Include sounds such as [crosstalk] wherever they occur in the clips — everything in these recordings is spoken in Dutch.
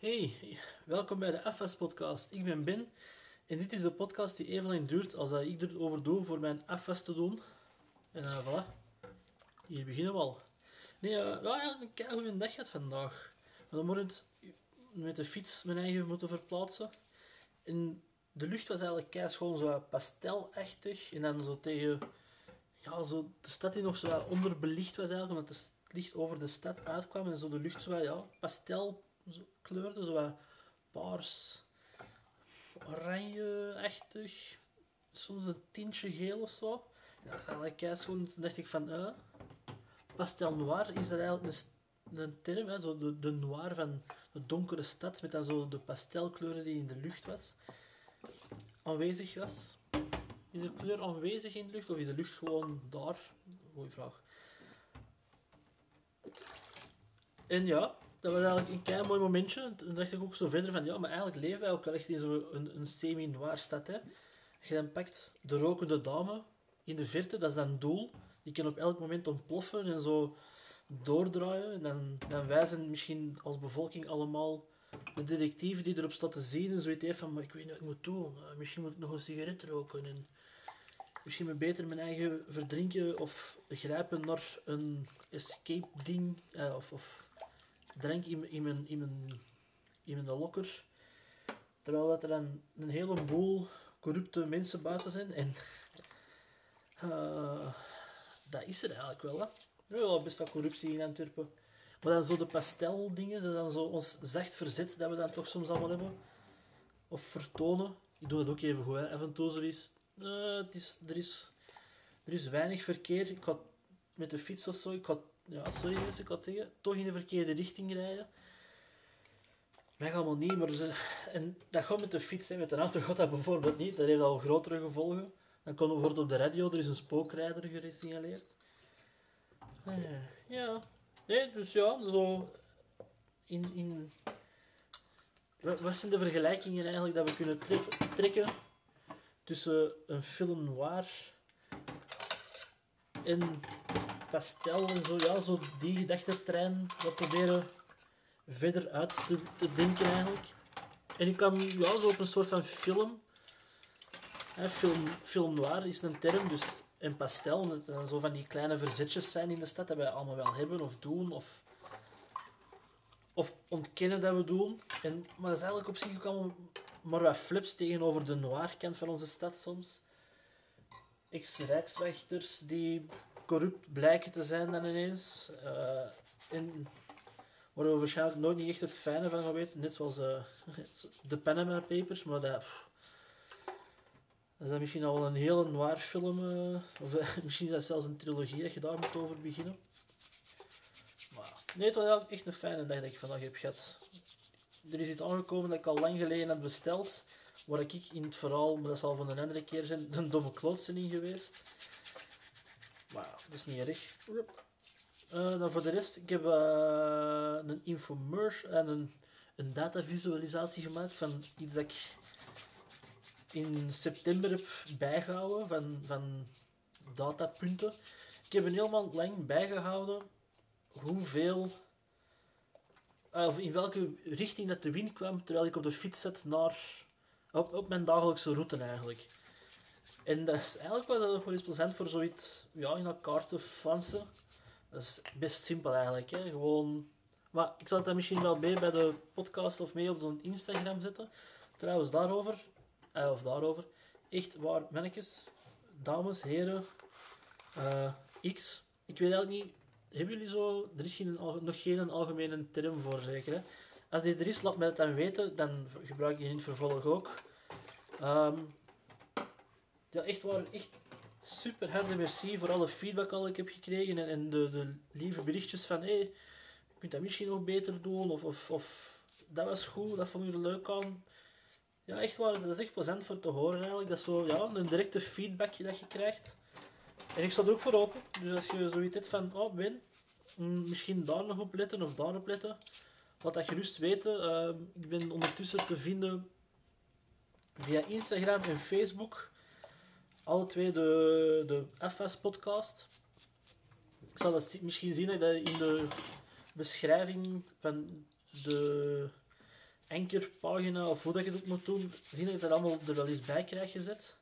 Hey, welkom bij de FS Podcast. Ik ben Ben en dit is de podcast die even lang duurt als dat ik erover doe voor mijn FS te doen. En uh, voilà, hier beginnen we al. Nee, uh, eigenlijk een goede dag gehad vandaag. Maar dan moet ik met de fiets mijn eigen moeten verplaatsen. En de lucht was eigenlijk kei gewoon zo pastelachtig. En dan zo tegen ja, zo de stad die nog zo onderbelicht was eigenlijk, omdat het licht over de stad uitkwam en zo de lucht zo ja, pastel zo kleurde, zo wat paars, oranje-achtig, soms een tintje geel of zo. En dat was eigenlijk schoon. Toen dacht ik van, uh, pastel noir, is dat eigenlijk een, een term, hè? Zo de, de noir van de donkere stad, met dan zo de pastelkleuren die in de lucht was, aanwezig was. Is de kleur aanwezig in de lucht of is de lucht gewoon daar? Goeie vraag. En ja, dat was eigenlijk een klein mooi momentje. Toen dacht ik ook zo verder van, ja, maar eigenlijk leven wij ook wel echt in zo'n een, een semi-noir stad. Hè. Je dan pakt de rokende dame in de verte, dat is dan doel. Die kan op elk moment ontploffen en zo doordraaien. En dan, dan wij zijn misschien als bevolking allemaal de detectief die erop staat te zien en zoiets heeft van, maar ik weet niet wat ik moet doen. Uh, misschien moet ik nog een sigaret roken en misschien me beter mijn eigen verdrinken of grijpen naar een escape ding uh, of, of drank in, in, mijn, in, mijn, in mijn lokker. Terwijl dat er dan een heleboel corrupte mensen buiten zijn. En uh, [laughs] dat is er eigenlijk wel. Hè. Ja, best wel corruptie in Antwerpen. Maar dan zo de pasteldingen, dat dan zo ons zacht verzet dat we dan toch soms allemaal hebben. Of vertonen. Ik doe dat ook even goed. Hè. Af en toe zoiets. Uh, het is, er, is, er is weinig verkeer. Ik ga met de fiets of zo. Ik ga ja, sorry mensen, ik had zeggen, toch in de verkeerde richting rijden. Mij allemaal niet, maar ze, en dat gaat met de fiets, hè. met de auto gaat dat bijvoorbeeld niet. Dat heeft al grotere gevolgen. Dan kon bijvoorbeeld op de radio, er is een spookrijder gesignaleerd. Ah, ja, nee, dus ja, zo in, in wat zijn de vergelijkingen eigenlijk dat we kunnen trekken tussen een film noir en pastel en zo, ja, zo die gedachtentrein wat proberen verder uit te, te denken eigenlijk. En ik kan ja, zo op een soort van film, film, film noir is een term, dus en pastel, dat dan zo van die kleine verzetjes zijn in de stad, dat wij allemaal wel hebben of doen, of, of ontkennen dat we doen. En, maar dat is eigenlijk op zich ook allemaal maar wat flips tegenover de noir kant van onze stad soms. Ex-rijkswachters die corrupt blijken te zijn dan ineens. Uh, en waar we waarschijnlijk nooit niet echt het fijne van gaan weten. Net zoals uh, [laughs] de Panama Papers, maar dat, is dan misschien al een hele noir film. Uh, of [laughs] misschien is dat zelfs een trilogie dat je daar moet over beginnen. Maar nee, het was echt een fijne dag dat ik vandaag heb gehad. Er is iets aangekomen dat ik al lang geleden had besteld. Waar ik in het verhaal, maar dat zal van een andere keer zijn, [laughs] een domme klootsen in geweest. Maar dat is niet erg. Uh, dan voor de rest, ik heb uh, een infomercial en een, een datavisualisatie gemaakt van iets dat ik in september heb bijgehouden van, van datapunten. Ik heb een helemaal lang bijgehouden hoeveel, uh, of in welke richting dat de wind kwam terwijl ik op de fiets zat naar, op, op mijn dagelijkse route eigenlijk. En dat is eigenlijk wel, dat wel eens plezant voor zoiets ja, in elkaar te flansen. Dat is best simpel eigenlijk. Hè. Gewoon... Maar ik zal dan misschien wel mee bij de podcast of mee op zo'n Instagram zetten. Trouwens, daarover, eh, of daarover, echt waar, mannetjes, dames, heren, uh, X. Ik weet eigenlijk niet, hebben jullie zo, er is geen, nog geen algemene term voor zeker. Hè? Als die er is, laat mij het dan weten, dan gebruik ik die in het vervolg ook. Um, ja, echt waar, echt super harde merci voor alle feedback al ik heb gekregen en, en de, de lieve berichtjes van hey, je kunt dat misschien nog beter doen of, of, of dat was goed, dat vond je leuk aan. Ja, echt waar, dat is echt plezant voor te horen eigenlijk. Dat is zo, ja, een directe feedback dat je krijgt. En ik sta er ook voor open. Dus als je zoiets hebt van, oh Ben, mm, misschien daar nog op letten of daar op letten, laat dat gerust weten. Uh, ik ben ondertussen te vinden via Instagram en Facebook alle twee de, de FS-podcast. Ik zal dat misschien zien dat in de beschrijving van de enkerpagina, of hoe dat je ook moet doen, zien dat je dat allemaal er wel eens bij krijgt gezet.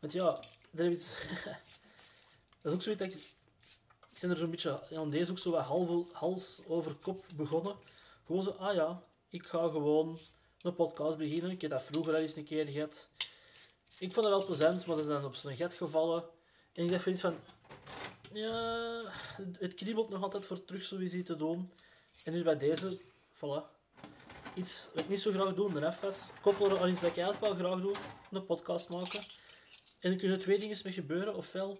Want ja, je iets... [laughs] dat is ook zoiets dat ik... Ik ben er zo'n beetje aan deze ook zo wat halve, hals over kop begonnen. Gewoon zo, ah ja, ik ga gewoon een podcast beginnen. Ik heb dat vroeger al eens een keer gehad. Ik vond het wel plezant, maar dat is dan op zijn gat gevallen. En ik dacht van iets van... Ja, het kriebelt nog altijd voor terug zoiets te doen. En dus bij deze, voilà. Iets wat ik niet zo graag doe, de FS. Koppelen aan iets dat ik eigenlijk wel graag doe, een podcast maken. En er kunnen twee dingen mee gebeuren. Ofwel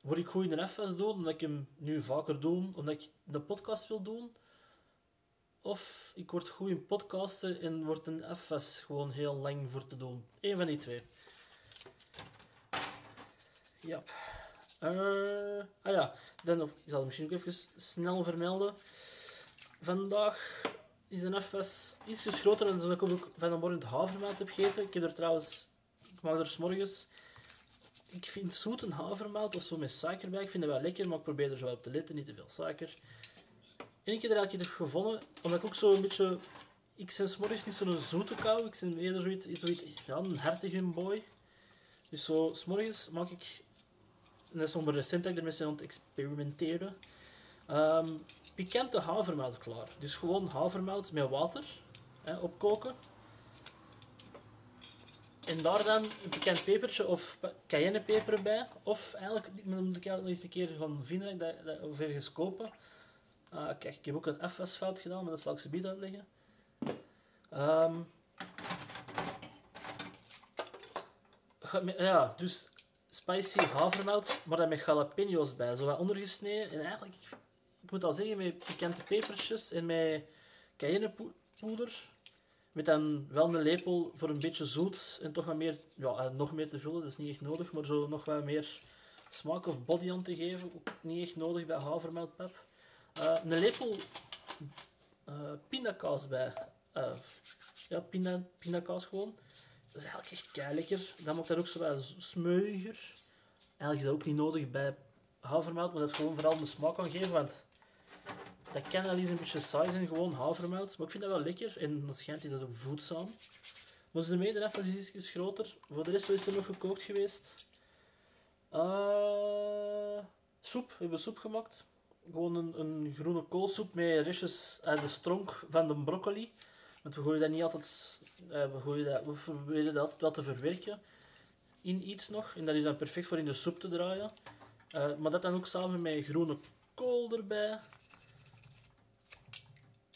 word ik goed in de FS doen, omdat ik hem nu vaker doe, omdat ik de podcast wil doen. Of ik word goed in podcasten en wordt een FS gewoon heel lang voor te doen. Eén van die twee. Ja. Uh, ah ja, dan ik zal het misschien ook even snel vermelden. Vandaag is een FS iets groter dan dat ik ook van de morgen het havermout heb gegeten. Ik heb er trouwens, ik maak er s morgens. Ik vind zoete havermout of zo met suiker bij. Ik vind het wel lekker, maar ik probeer er zo op te letten, niet te veel suiker. En ik heb er eigenlijk gevonden, omdat ik ook zo een beetje... Ik ben s morgens niet zo'n zoete kou, ik ben eerder zoiets, zoiets ja, een hertige boy. Dus zo, s morgens maak ik... Dat is nog recent dat ik ermee experimenteren. Um, pikante havermout klaar. Dus gewoon havermout met water hè, opkoken. En daar dan een pikant pepertje of cayennepeper bij. Of eigenlijk, moet ik eigenlijk nog eens een keer gaan vinden dat, dat, of ergens kopen. Uh, kijk, ik heb ook een FS-fout gedaan, maar dat zal ik ze bied uitleggen. Um, ja, dus spicy havermout, maar dan met jalapeno's bij. Zo wat ondergesneden. En eigenlijk, ik moet al zeggen, met pikante pepertjes en met cayennepoeder. Met dan wel een lepel voor een beetje zoet en toch wat meer, ja, eh, nog meer te vullen. Dat is niet echt nodig, maar zo nog wat meer smaak of body aan te geven. Ook niet echt nodig bij havermoutpap. Uh, een lepel uh, pindakaas bij. Uh, ja, pinda, pindakaas gewoon. Dat is eigenlijk echt kei lekker. Dan maakt dat ook zo wat smeuiger. Eigenlijk is dat ook niet nodig bij havermout, maar dat is gewoon vooral de smaak aan geven. Want dat kan al eens een beetje saai zijn, gewoon havermout. Maar ik vind dat wel lekker en dan schijnt hij dat ook voedzaam. Maar de even is iets groter. Voor de rest is er nog gekookt geweest. Uh, soep, we hebben soep gemaakt. Gewoon een, een groene koolsoep met restjes uit de stronk van de broccoli. Want we gooien dat niet altijd, uh, we, gooien dat, we proberen dat altijd wel te verwerken in iets nog. En dat is dan perfect voor in de soep te draaien. Uh, maar dat dan ook samen met groene kool erbij.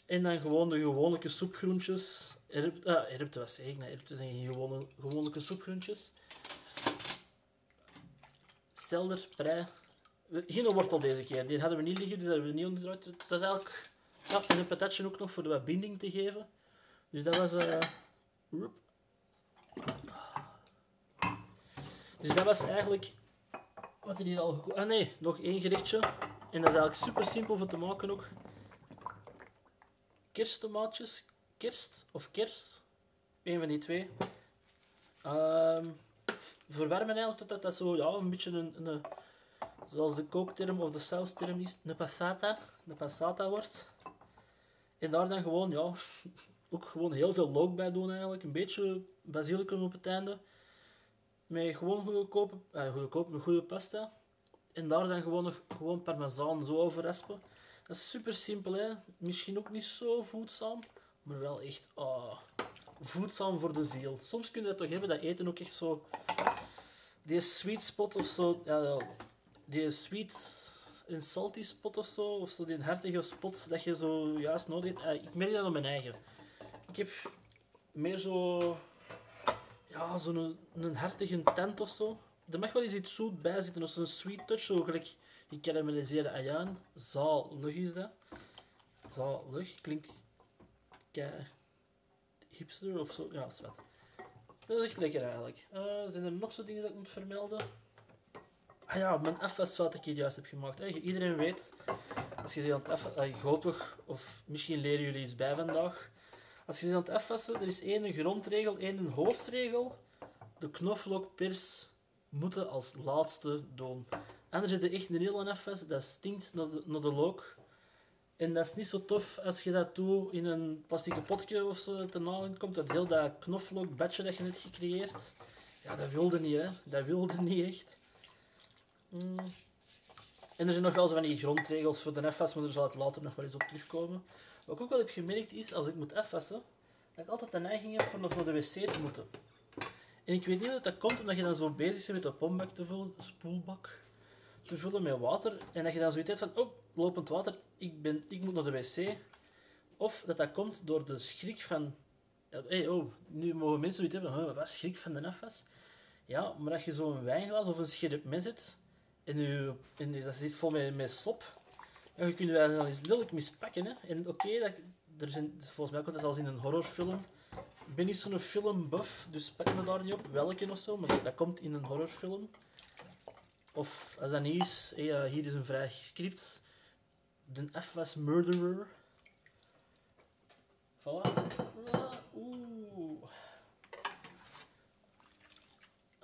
En dan gewoon de gewone soepgroentjes. Erp, uh, was ik, nee, erpte zijn geen gewone, gewone soepgroentjes. Selder, prei. Geen wortel deze keer, die hadden we niet liggen, dus dat hebben we niet onderuit. Dat is eigenlijk... Ja, en een patatje ook nog voor de wat binding te geven. Dus dat was... Uh, dus dat was eigenlijk... Wat er hier al... Ah nee, nog één gerechtje. En dat is eigenlijk super simpel voor te maken ook kersttomaatjes. Kerst of kers. Een van die twee. Um, verwarmen eigenlijk totdat dat zo ja, een beetje een, een, zoals de kookterm of de sausterm is, een passata, een passata wordt. En daar dan gewoon, ja, ook gewoon heel veel look bij doen eigenlijk. Een beetje basilicum op het einde. Met gewoon goedkope, eh, goedkope, met goede pasta. En daar dan gewoon nog gewoon parmezaan zo over raspen. Dat is super simpel, hè. Misschien ook niet zo voedzaam, maar wel echt oh, voedzaam voor de ziel. Soms kun je dat toch hebben, dat eten ook echt zo... Die sweet spot of zo, ja, die sweet en salty spot of zo, of zo die hartige spot dat je zo juist nodig hebt. Ik merk dat op mijn eigen. Ik heb meer zo... Ja, zo'n een, hartige tent of zo. Er mag wel eens iets zoet bij zitten, of zo'n sweet touch, zo gelijk gekarameliseerde ajaan. Zalig is dat. Zalig. Klinkt kei hipster of zo. Ja, zwet. Dat is echt lekker eigenlijk. Uh, zijn er nog zo dingen dat ik moet vermelden? Ah ja, mijn FS wat ik hier juist heb gemaakt. iedereen weet, als je ze aan het FS... Uh, hopelijk, of misschien leren jullie iets bij vandaag. Als je ze aan het FS'en, er is één grondregel, één hoofdregel. De knoflookpers moeten als laatste doen. En er zit er echt een heel FS, dat stinkt naar de, naar de look. En dat is niet zo tof als je dat doet in een plastic potje of zo dat erna komt. Dat heel dat knoflookbadje dat je net gecreëerd. Ja, dat wilde niet, hè. Dat wilde niet echt. Mm. En er zijn nog wel zo van die grondregels voor de afwas, maar daar zal ik later nog wel eens op terugkomen. Wat ik ook wel heb gemerkt is, als ik moet afwassen, dat ik altijd de neiging heb voor nog naar de wc te moeten. En ik weet niet of dat komt omdat je dan zo bezig bent met de pombak te vullen, spoelbak te vullen met water. En dat je dan zoiets hebt van, oh, lopend water, ik, ben, ik moet naar de wc. Of dat dat komt door de schrik van, hey, oh, nu mogen mensen zoiets hebben, oh, wat schrik van de afwas? Ja, maar als je zo'n wijnglas of een scherp mes zit, en, en dat zit vol met, met sop, kun je dat dan eens lelijk mispakken. Hè? En oké, dat er zijn, volgens mij komt dat als in een horrorfilm. Ik ben niet zo'n filmbuff, dus pak me daar niet op welke of zo, maar dat komt in een horrorfilm. Of als dat niet is, hey, hier is een vrij script. De F was Murderer. Voilà.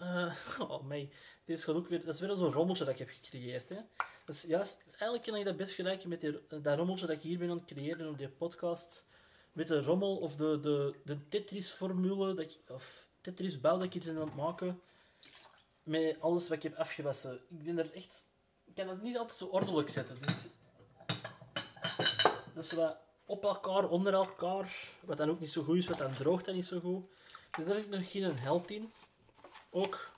Uh, [laughs] oh, mij. Dit gaat ook weer, dat is weer zo'n rommeltje dat ik heb gecreëerd. Hè. Dus juist, eigenlijk kan ik dat best gelijken met die, dat rommeltje dat ik hier ben aan het creëren op die podcast. Met de rommel of de, de, de Tetris-formule, of Tetris-bouw dat ik hier aan het maken. Met alles wat ik heb afgewassen. Ik ben er echt... Ik kan het niet altijd zo ordelijk zetten. Dus dat is wat op elkaar, onder elkaar. Wat dan ook niet zo goed is, wat dan droogt dan niet zo goed. Dus daar ik nog geen held in. Ook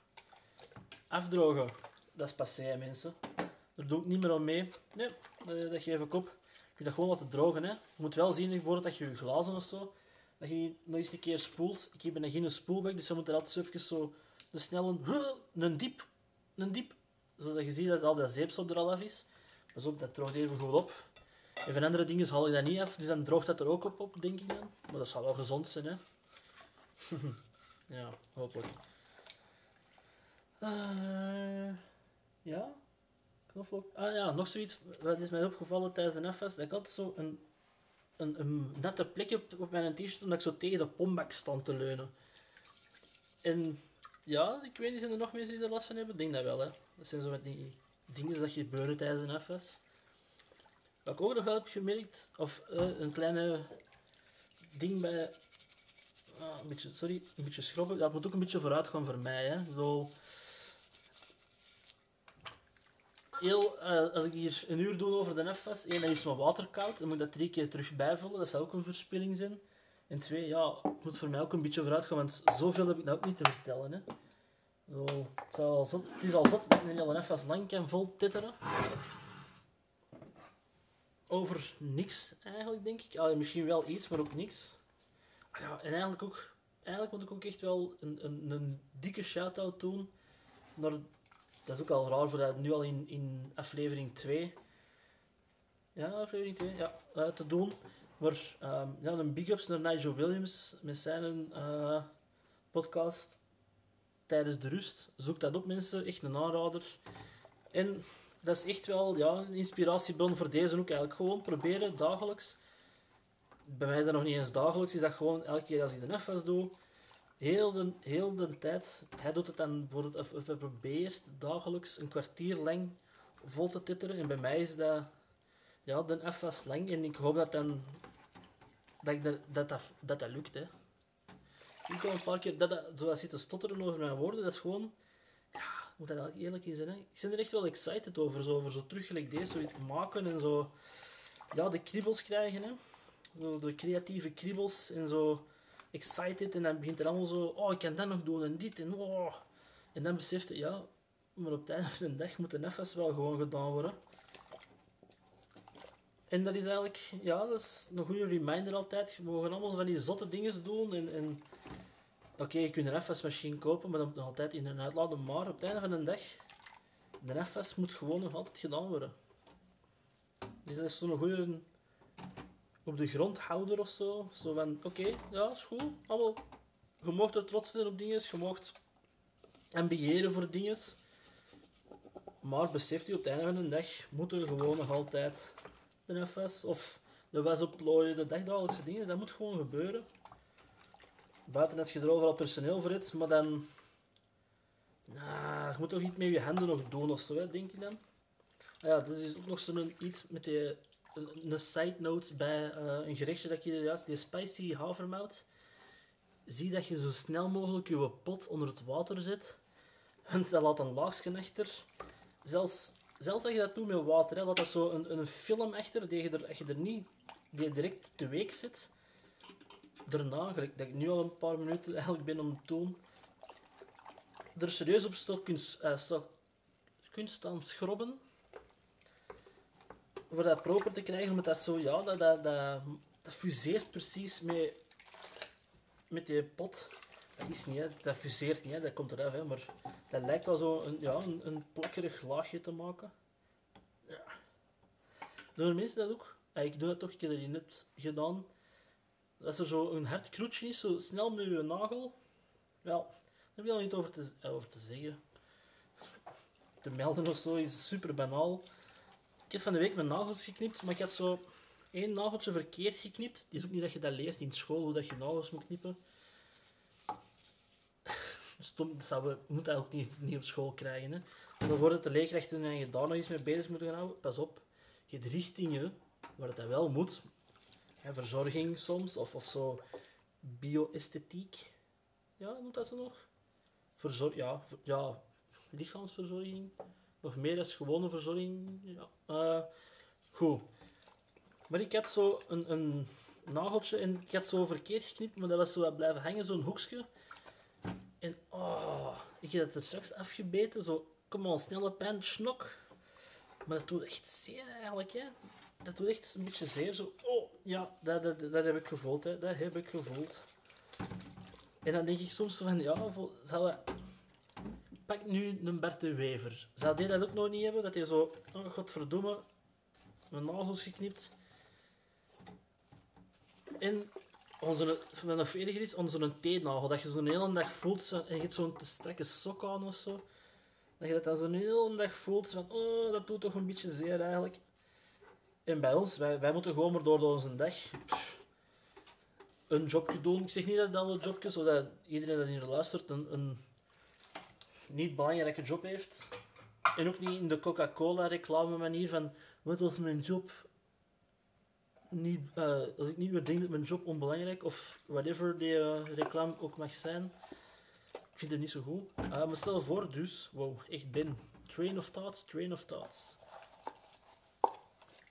afdrogen. Dat is passé, mensen. Daar doe ik niet meer aan mee. Nee, dat geef ik op. Je moet dat gewoon laten drogen. Hè. Je moet wel zien bijvoorbeeld dat je je glazen of zo, dat je nog eens een keer spoelt. Ik heb er geen spoelbak, dus je moet er altijd even zo een snelle, een diep, een diep, zodat je ziet dat al dat zeepsop er al af is. Pas op, dat droogt even goed op. En van andere dingen haal je dat niet af, dus dan droogt dat er ook op, op denk ik dan. Maar dat zal wel gezond zijn, hè. [laughs] ja, hopelijk. Uh, ja, knoflook. Ah ja, nog zoiets. Wat is mij opgevallen tijdens de afwas? Dat ik altijd zo een, een, een nette plek op, mijn t-shirt omdat ik zo tegen de pombak stond te leunen. En ja, ik weet niet, zijn er nog mensen die er last van hebben? Ik denk dat wel, hè. Dat zijn zo met die dingen dat gebeuren tijdens een afwas. Wat ik ook nog wel heb gemerkt, of uh, een kleine ding bij... Ah, een beetje, sorry, een beetje schrobben. Dat moet ook een beetje vooruit gaan voor mij, hè. Zo heel, uh, als ik hier een uur doe over de FS, één, dan is mijn water koud, dan moet ik dat drie keer terug bijvullen, dat zou ook een verspilling zijn. En twee, ja, het moet voor mij ook een beetje vooruit gaan, want zoveel heb ik nou ook niet te vertellen. Hè. Het, het is al zot dat ik een hele FS lang kan vol titteren. Over niks eigenlijk, denk ik. Misschien wel iets, maar ook niks. Ah ja, en eigenlijk ook, eigenlijk moet ik ook echt wel een, een, een dikke shout-out doen naar dat is ook al raar voor dat nu al in, in aflevering 2. Ja, aflevering 2, ja, uh, te doen. Maar um, ja, een big ups naar Nigel Williams met zijn uh, podcast tijdens de rust. Zoek dat op, mensen. Echt een aanrader. En dat is echt wel ja, een inspiratiebron voor deze ook eigenlijk. Gewoon proberen dagelijks. Bij mij is dat nog niet eens dagelijks. Is dat gewoon elke keer als ik de FS doe heel de, heel de tijd, hij doet het dan probeert dagelijks een kwartier lang vol te titteren. En bij mij is dat, ja, F was lang. En ik hoop dat dan, dat, ik dat, dat, dat, dat, lukt, hè. Ik kom een paar keer, dat, dat, zoals zitten stotteren over mijn woorden, dat is gewoon, ja, ik moet dat eigenlijk eerlijk in zijn. Ik ben er echt wel excited over, zo, over zo terug deze, zoiets maken en zo, ja, de kriebels krijgen, hè. De creatieve kriebels en zo excited en dan begint er allemaal zo, oh, ik kan dat nog doen en dit en oh. En dan beseft je, ja, maar op het einde van de dag moet de nefes wel gewoon gedaan worden. En dat is eigenlijk, ja, dat is een goede reminder altijd. We mogen allemaal van die zotte dingen doen en, en oké, je kunt een afwasmachine kopen, maar dat moet nog altijd in en uitladen. Maar op het einde van de dag, de afwas moet gewoon nog altijd gedaan worden. Dus dat is zo'n goede op de grond houden of zo. Zo van, oké, ja, is goed. Allemaal, je mocht er trots zijn op dingen, je mocht ambiëren voor dingen. Maar beseft u, op het einde van de dag moeten we gewoon nog altijd de FS of de was opplooien, de dagdagelijkse dingen, dat moet gewoon gebeuren. Buiten als je er overal personeel voor hebt, maar dan... Nou, je moet toch iets met je handen nog doen of zo, denk ik dan. Ah ja, dat is ook nog zo'n iets met die een, side note bij eh, een gerechtje dat hier juist, die spicy havermout. Zie dat je zo snel mogelijk je pot onder het water zet. En dat laat een laagje achter. Zelfs, zelfs als je dat doet met water, hè, laat dat zo een, een film achter, die je er, je er niet die je direct te week zet. Daarna, gelijk dat ik nu al een paar minuten [laughs] eigenlijk ben om te doen, er serieus op stok kunt, eh, stok, kunt staan schrobben voor dat proper te krijgen, omdat dat zo, ja, dat, dat, dat, dat fuseert precies met, met die pot. Dat is niet, hè. dat fuseert niet, hè. dat komt eraf, hè. maar dat lijkt wel zo een, ja, een, een plakkerig laagje te maken. Ja. Doen mensen dat ook? Ja, ik doe dat toch, ik heb dat net gedaan. Als er zo een hard kroetje is, zo snel met je nagel. Wel, daar heb je al niet over te, over te zeggen. Te melden of zo is super banaal. Ik heb van de week mijn nagels geknipt, maar ik had zo één nageltje verkeerd geknipt. Het is ook niet dat je dat leert in school, hoe dat je nagels moet knippen. Stom, dat zou we moeten ook niet, niet op school krijgen. Hè. Maar voordat de leerkrachten en je daar nog eens mee bezig moeten gaan houden, pas op. Je hebt richtingen waar het dat wel moet. Verzorging soms, of, of zo bioesthetiek. Ja, noemt dat zo nog? Verzor ja, ja, lichaamsverzorging. Nog meer dan gewone verzorging. Ja. Eh, goed. Maar ik had zo een, een nageltje en ik had zo verkeerd geknipt, maar dat was zo wat blijven hangen, zo'n hoekje. En oh, ik heb dat straks afgebeten, zo, kom al snelle pijn, snok. Maar dat doet echt zeer eigenlijk, hè. Dat doet echt een beetje zeer, zo, oh, ja, dat, dat, dat heb ik gevoeld, hè. Dat heb ik gevoeld. En dan denk ik soms van, ja, zou dat... Pak nu een Bert de Wever. Zou die dat ook nog niet hebben? Dat hij zo, oh godverdomme, mijn nagels geknipt. En onze, wat nog erger is, onze teennagel. Dat je zo'n hele dag voelt en je hebt zo'n te strakke sok aan of zo. Dat je dat dan zo'n hele dag voelt van, oh, dat doet toch een beetje zeer eigenlijk. En bij ons, wij, wij moeten gewoon maar door onze dag een jobje doen. Ik zeg niet dat alle jobjes, zodat iedereen dat hier luistert, een, een niet belangrijke job heeft. En ook niet in de Coca-Cola reclame manier van, wat was mijn job? Niet, eh, als ik niet meer denk dat mijn job onbelangrijk of whatever die eh, reclame ook mag zijn. Ik vind het niet zo goed. Eh, maar stel voor dus, wow, echt Ben. Train of thoughts, train of thoughts.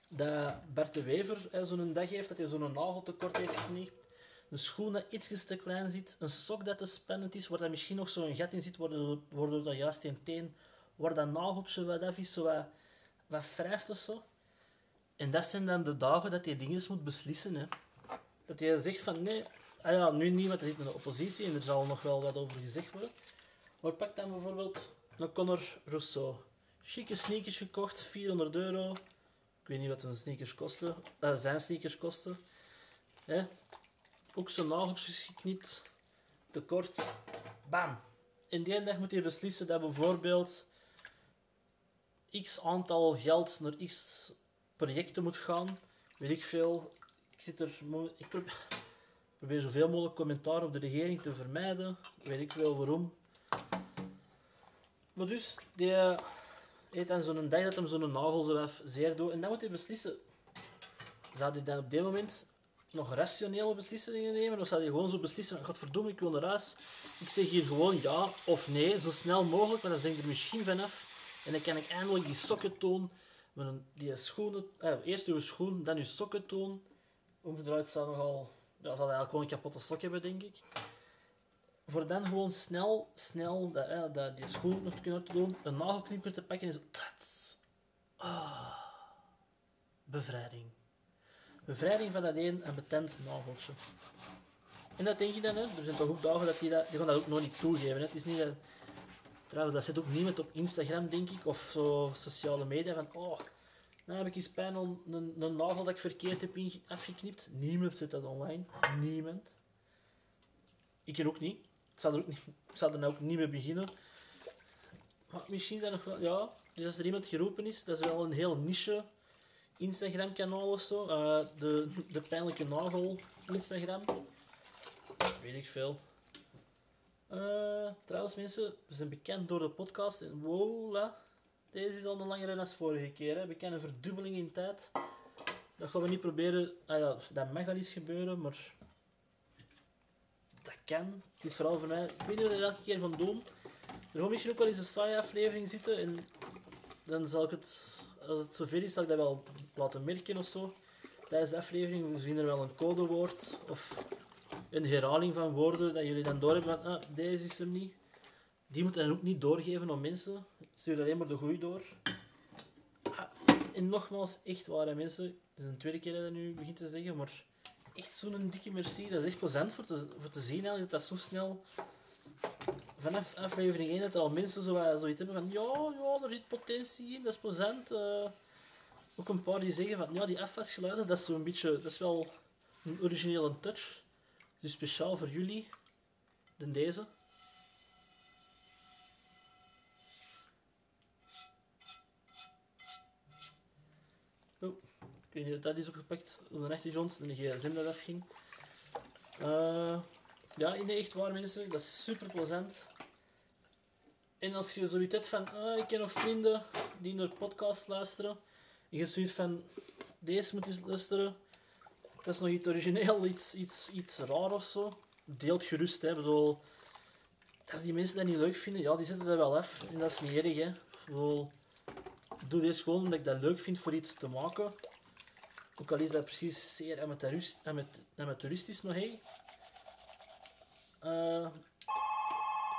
Dat Bert de Wever eh, zo'n dag heeft, dat hij zo'n nageltekort heeft geknipt. Een schoen dat iets te klein zit, een sok dat te spannend is, waar dat misschien nog zo'n gat in zit, waardoor, dat juist in teen, waar dat nageltje wat af is, zo wat, wat wrijft of zo. En dat zijn dan de dagen dat je dingen moet beslissen. Hè. Dat je zegt van nee, ah ja, nu niet, want hij zit in de oppositie en er zal nog wel wat over gezegd worden. Maar pak dan bijvoorbeeld een Conor Rousseau. Chique sneakers gekocht, 400 euro. Ik weet niet wat zijn sneakers kosten. eh, zijn sneakers kosten. Hè. Ook zijn nageltjes geknipt. Tekort. Bam. En die dag moet je beslissen dat bijvoorbeeld x aantal geld naar x projecten moet gaan. Weet ik veel. Ik, zit er, ik probeer, zoveel mogelijk commentaar op de regering te vermijden. Weet ik wel waarom. Maar dus, die eh, heeft dan zo'n dag dat hem zo'n nagel zo wat zeer doet. En dan moet hij beslissen. Zou hij dan op dit moment nog rationele beslissingen nemen? Of zou hij gewoon zo beslissen godverdomme, ik wil naar huis. Ik zeg hier gewoon ja of nee, zo snel mogelijk. Maar dan ben ik er misschien vanaf. En dan kan ik eindelijk die sokken tonen. Met een, die schoenen, eh, eerst uw schoen, dan uw sokken tonen. Omgedraaid zou nogal... Ja, zal eigenlijk gewoon een kapotte sok hebben, denk ik. Voor dan gewoon snel, snel dat, eh, dat, die schoen nog te kunnen doen. Een nagelknipper te pakken en zo... Tats. Ah. Bevrijding. Bevrijding van dat één en betent nageltje. En dat denk je dan. Er zijn toch ook dagen dat die dat... Die gaan dat ook nog niet toegeven, hè. Het is niet dat... Trouwens, dat zit ook niemand op Instagram, denk ik, of zo sociale media, van oh, nou heb ik eens pijn om een, een nagel dat ik verkeerd heb afgeknipt. Niemand zet dat online. Niemand. Ik ken ook niet. Ik zal er ook niet, ik er nou ook niet mee beginnen. Maar misschien dat nog wel, ja. Dus als er iemand geroepen is, dat is wel een heel niche Instagram-kanaal of zo. Eh, de, de pijnlijke nagel Instagram. Weet ik veel. Eh, trouwens, mensen, we zijn bekend door de podcast. En wow, deze is al een langere dan vorige keer. Hè. Een verdubbeling in tijd. Dat gaan we niet proberen. Ah ja, dat mag al eens gebeuren, maar dat kan. Het is vooral voor mij. Ik weet niet wat ik elke keer van doen. Er gaat misschien ook wel eens een saaie aflevering zitten en dan zal ik het, als het zover is, zal ik dat wel laten merken of zo. Tijdens de aflevering we vinden er wel een codewoord of een herhaling van woorden dat jullie dan doorhebben van ah, deze is hem niet. Die moeten dan ook niet doorgeven aan mensen. Stuur alleen maar de goeie door. Ah, en nogmaals, echt ware mensen. Het is een tweede keer dat ik dat nu begint te zeggen, maar echt zo'n dikke merci. Dat is echt plezant voor te, voor te zien eigenlijk, dat dat zo snel... Vanaf aflevering 1 dat al mensen zo, zoiets hebben van ja, ja, er zit potentie in, dat is plezant. eh. ook een paar die zeggen van ja, die afwasgeluiden, dat is zo'n beetje, dat is wel een originele touch. Dus speciaal voor jullie, dan deze. Oh, ik weet niet of dat is opgepakt op de achtergrond en de gsm dat afging. Ja, in de echt waar mensen, dat is super plezant. En als je zoiets hebt van, ah, ik ken nog vrienden die naar podcast luisteren, en je zoiets van, deze moet eens luisteren, dat is nog iets origineel, iets, iets, iets raar of zo, deelt gerust. Hè. Bedoel, als die mensen dat niet leuk vinden, ja, die zetten dat wel af. En dat is niet erg. Hè. Ik bedoel, doe dit gewoon omdat ik dat leuk vind voor iets te maken. Ook al is dat precies zeer amateurist- amat- amateuristisch nog, hé. Eh,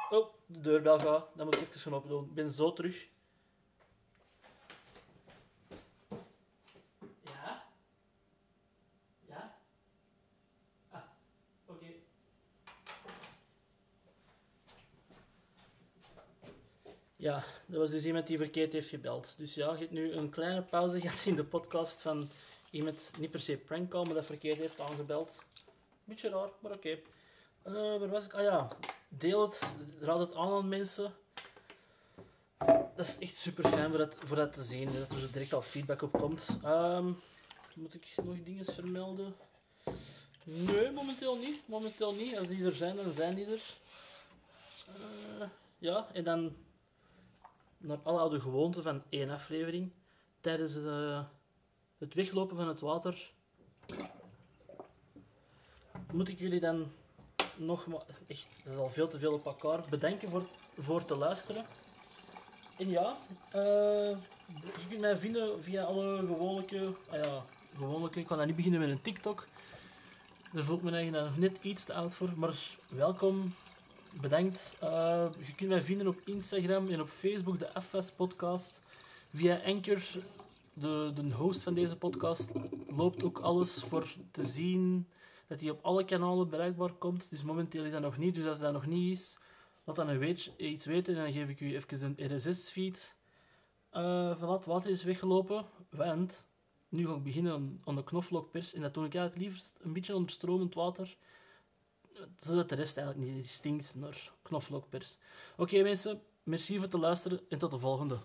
oh, de deurbel gaat. Dat moet ik even gaan open doen. Ik ben zo terug. Ja? Ja? Ah, oké. Ja, dat was dus iemand die verkeerd heeft gebeld. Dus ja, je hebt nu een kleine pauze [laughs] gehad in de podcast van iemand, niet per se prank maar dat verkeerd heeft aangebeld. Beetje raar, maar oké. Eh, waar was ik? Ah ja, deel het, raad het aan aan mensen. Dat is echt super fijn voor dat, voor dat te zien, dat er zo direct al feedback op komt. Ehm, moet ik nog dingen vermelden? Nee, momenteel niet. Momenteel niet. Als die er zijn, dan zijn die er. Eh, ja, en dan naar alle oude gewoonten van één aflevering. Tijdens eh, het weglopen van het water moet ik jullie dan nog maar, echt, dat is al veel te veel op elkaar, bedanken voor, voor te luisteren. En ja, eh, je kunt mij vinden via alle gewone, ah ja, gewone, ik kan dat niet beginnen met een TikTok. Daar voel ik me nog net iets te oud voor, maar welkom, bedankt. Eh, je kunt mij vinden op Instagram en op Facebook, de FS Podcast. Via Anchor, de, de host van deze podcast, loopt ook alles voor te zien dat hij op alle kanalen bereikbaar komt. Dus momenteel is dat nog niet. Dus als dat nog niet is, laat dan een weet, iets weten en dan geef ik u even een RSS-feed. Eh van het water is weggelopen, want nu ga ik beginnen aan- aan de knoflookpers. En dat doe ik eigenlijk liefst een beetje onder stromend water, zodat de rest eigenlijk niet stinkt naar knoflookpers. Oké mensen, merci voor het luisteren en tot de volgende.